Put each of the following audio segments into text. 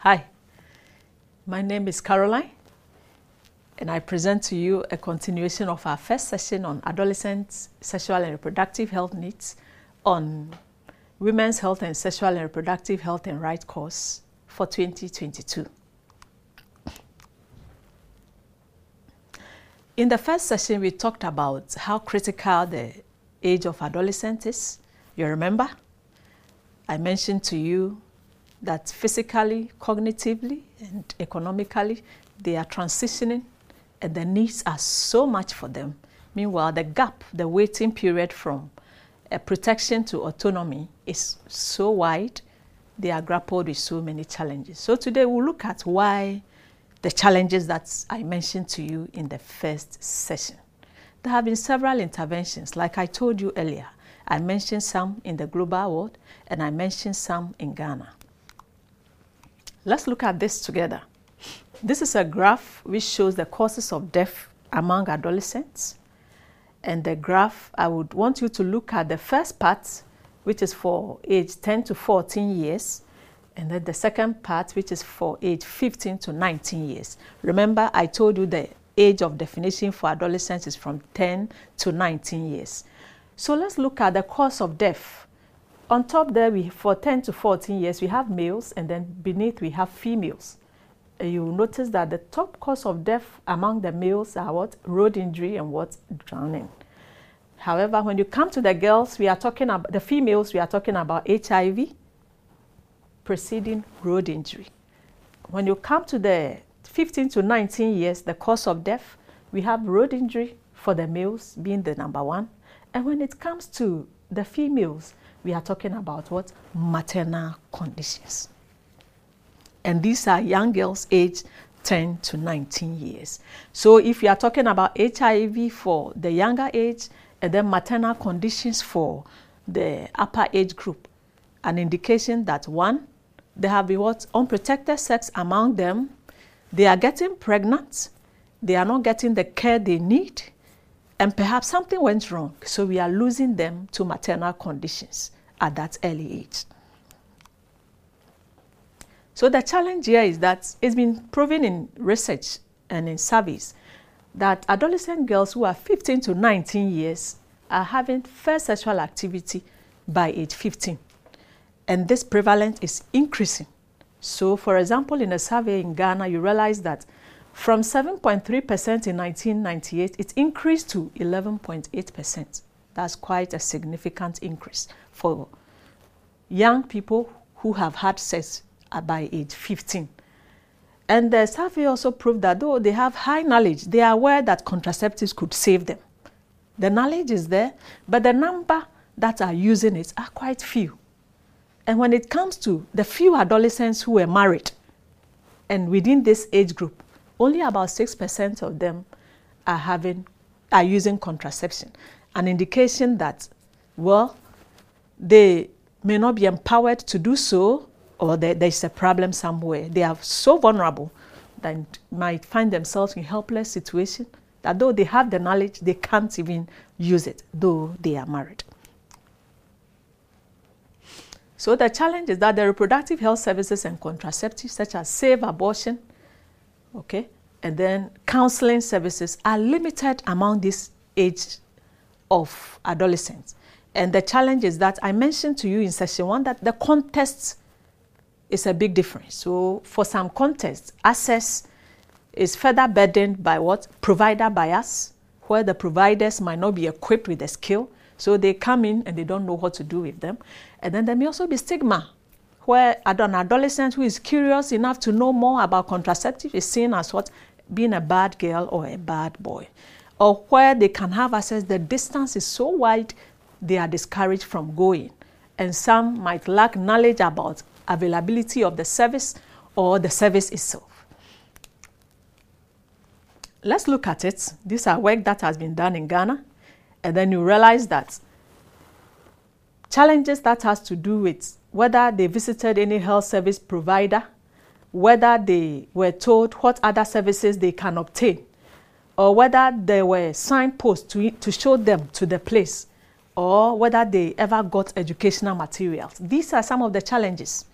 Hi, my name is Caroline, and I present to you a continuation of our first session on adolescent sexual and reproductive health needs on Women's Health and Sexual and Reproductive Health and Rights course for 2022. In the first session, we talked about how critical the age of adolescence is. You remember? I mentioned to you that physically, cognitively, and economically, they are transitioning and the needs are so much for them. Meanwhile, the gap, the waiting period from uh, protection to autonomy is so wide, they are grappled with so many challenges. So today we'll look at why the challenges that I mentioned to you in the first session. There have been several interventions, like I told you earlier. I mentioned some in the global world and I mentioned some in Ghana. Let's look at this together. This is a graph which shows the causes of death among adolescents. And the graph, I would want you to look at the first part, which is for age 10 to 14 years, and then the second part, which is for age 15 to 19 years. Remember, I told you the age of definition for adolescents is from 10 to 19 years. So let's look at the cause of death. On top there, we for 10 to 14 years, we have males, and then beneath we have females. You notice that the top cause of death among the males are what? Road injury and what? Drowning. However, when you come to the girls, we are talking about the females, we are talking about HIV, preceding road injury. When you come to the 15 to 19 years, the cause of death, we have road injury for the males being the number one. And when it comes to the females, we are talking about what? Maternal conditions. And these are young girls aged 10 to 19 years. So if you are talking about HIV for the younger age and then maternal conditions for the upper age group, an indication that one, they have been what unprotected sex among them, they are getting pregnant, they are not getting the care they need, and perhaps something went wrong. So we are losing them to maternal conditions at that early age. So the challenge here is that it's been proven in research and in surveys that adolescent girls who are 15 to 19 years are having first sexual activity by age 15. And this prevalence is increasing. So, for example, in a survey in Ghana, you realize that from 7.3% in 1998, it increased to 11.8%. That's quite a significant increase for young people who have had sex by age 15. And the survey also proved that though they have high knowledge, they are aware that contraceptives could save them. The knowledge is there, but the number that are using it are quite few. And when it comes to the few adolescents who were married, and within this age group, only about 6% of them are having are using contraception, an indication that, well, they may not be empowered to do so or there, there's a problem somewhere. They are so vulnerable that might find themselves in helpless situation that though they have the knowledge, they can't even use it, though they are married. So the challenge is that the reproductive health services and contraceptives, such as safe abortion, okay, and then counseling services, are limited among this age of adolescents. And the challenge is that I mentioned to you in session one that the context is a big difference. So for some contexts, access is further burdened by what? Provider bias, where the providers might not be equipped with the skill. So they come in and they don't know what to do with them. And then there may also be stigma, where an adolescent who is curious enough to know more about contraceptive is seen as what? Being a bad girl or a bad boy. Or where they can have access, the distance is so wide, they are discouraged from going. And some might lack knowledge about availability of the service or the service itself. Let's look at it. These are work that has been done in Ghana. And then you realize that challenges that has to do with whether they visited any health service provider, whether they were told what other services they can obtain, or whether there were signposts to, to show them to the place, or whether they ever got educational materials. These are some of the challenges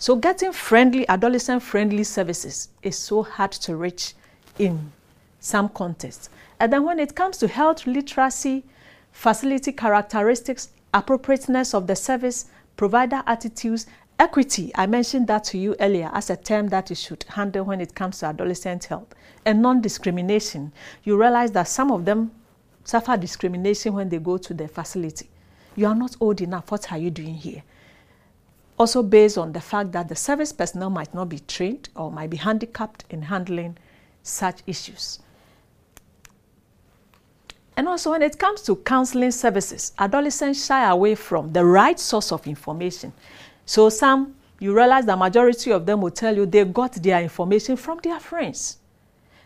So getting friendly, adolescent-friendly services is so hard to reach in some contexts. And then when it comes to health literacy, facility characteristics, appropriateness of the service, provider attitudes, equity, I mentioned that to you earlier as a term that you should handle when it comes to adolescent health, and non-discrimination. You realize that some of them suffer discrimination when they go to the facility. You are not old enough. What are you doing here? Also based on the fact that the service personnel might not be trained or might be handicapped in handling such issues. And also when it comes to counseling services, adolescents shy away from the right source of information. So some, you realize the majority of them will tell you they got their information from their friends.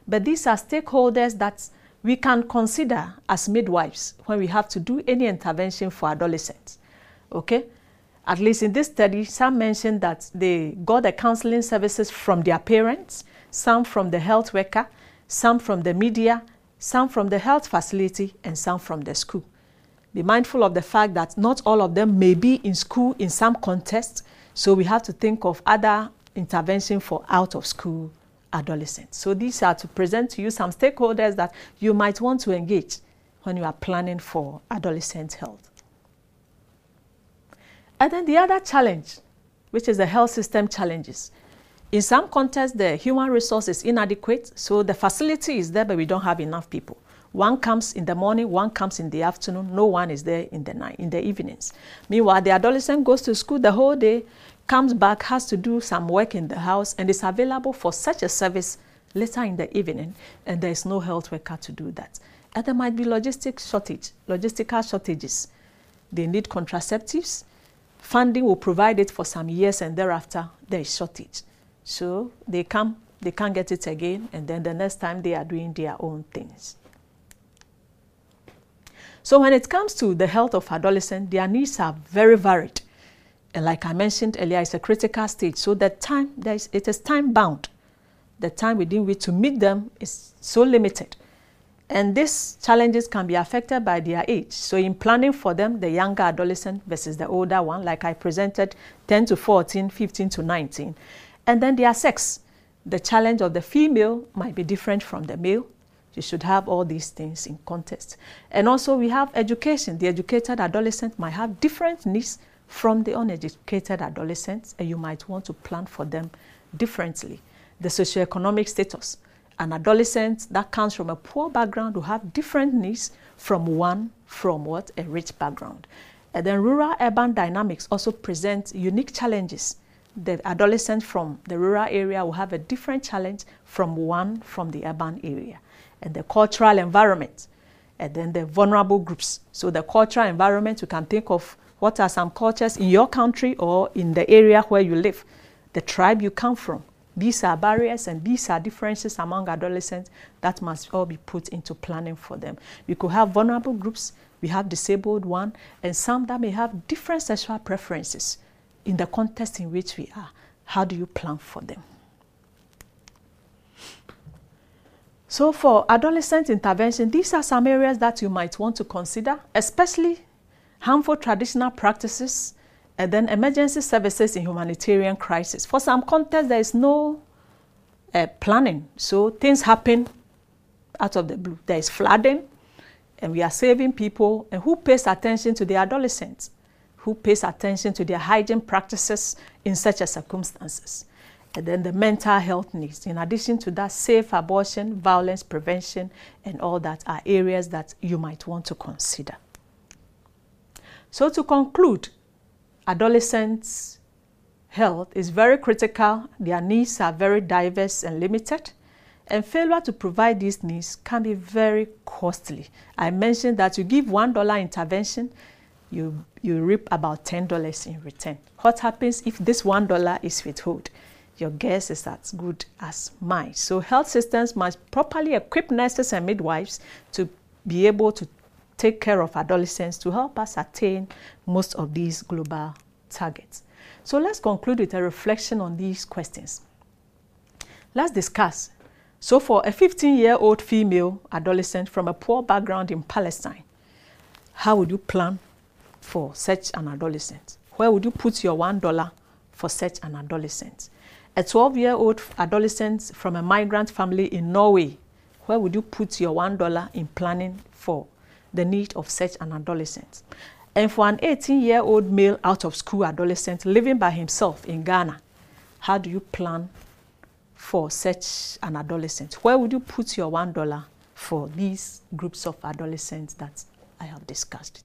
But these are stakeholders that we can consider as midwives when we have to do any intervention for adolescents. Okay? At least in this study, some mentioned that they got the counseling services from their parents, some from the health worker, some from the media, some from the health facility, and some from the school. Be mindful of the fact that not all of them may be in school in some context, so we have to think of other intervention for out of school adolescents. So these are to present to you some stakeholders that you might want to engage when you are planning for adolescent health. And then the other challenge, which is the health system challenges. In some contexts, the human resource is inadequate, so the facility is there, but we don't have enough people. One comes in the morning, one comes in the afternoon, no one is there in the night, in the evenings. Meanwhile, the adolescent goes to school the whole day, comes back, has to do some work in the house, and is available for such a service later in the evening, and there is no health worker to do that. And there might be logistic shortage, logistical shortages. They need contraceptives. Funding will provide it for some years, and thereafter there is shortage. So they come, they can't get it again, and then the next time they are doing their own things. So when it comes to the health of adolescents, their needs are very varied. And like I mentioned earlier, it's a critical stage. So the time, it is time bound. The time within which to meet them is so limited. And these challenges can be affected by their age. So in planning for them, the younger adolescent versus the older one, like I presented, 10 to 14, 15 to 19. And then their sex. The challenge of the female might be different from the male. You should have all these things in context. And also we have education. The educated adolescent might have different needs from the uneducated adolescents, and you might want to plan for them differently. The socioeconomic status. An adolescent that comes from a poor background will have different needs from one from what? A rich background. And then rural-urban dynamics also present unique challenges. The adolescent from the rural area will have a different challenge from one from the urban area. And the cultural environment, and then the vulnerable groups. So the cultural environment, you can think of what are some cultures in your country or in the area where you live, the tribe you come from. These are barriers and these are differences among adolescents that must all be put into planning for them. We could have vulnerable groups, we have disabled one, and some that may have different sexual preferences in the context in which we are. How do you plan for them? So for adolescent intervention, these are some areas that you might want to consider, especially harmful traditional practices, and then emergency services in humanitarian crisis. For some contexts, there is no uh, planning, so things happen out of the blue. There is flooding, and we are saving people. And who pays attention to the adolescents? Who pays attention to their hygiene practices in such a circumstances? And then the mental health needs. In addition to that, safe abortion, violence prevention, and all that are areas that you might want to consider. So to conclude, adolescents' health is very critical. Their needs are very diverse and limited. And failure to provide these needs can be very costly. I mentioned that you give $1 intervention, you, you reap about $10 in return. What happens if this $1 is withheld? Your guess is as good as mine. So health systems must properly equip nurses and midwives to be able to take care of adolescents to help us attain most of these global targets. So let's conclude with a reflection on these questions. Let's discuss. So for a 15-year-old female adolescent from a poor background in Palestine, how would you plan for such an adolescent? Where would you put your $1 for such an adolescent? A 12 year old adolescent from a migrant family in Norway, where would you put your $1 in planning for the need of such an adolescent? And for an 18 year old male out of school adolescent living by himself in Ghana, how do you plan for such an adolescent? Where would you put your $1 for these groups of adolescents that I have discussed?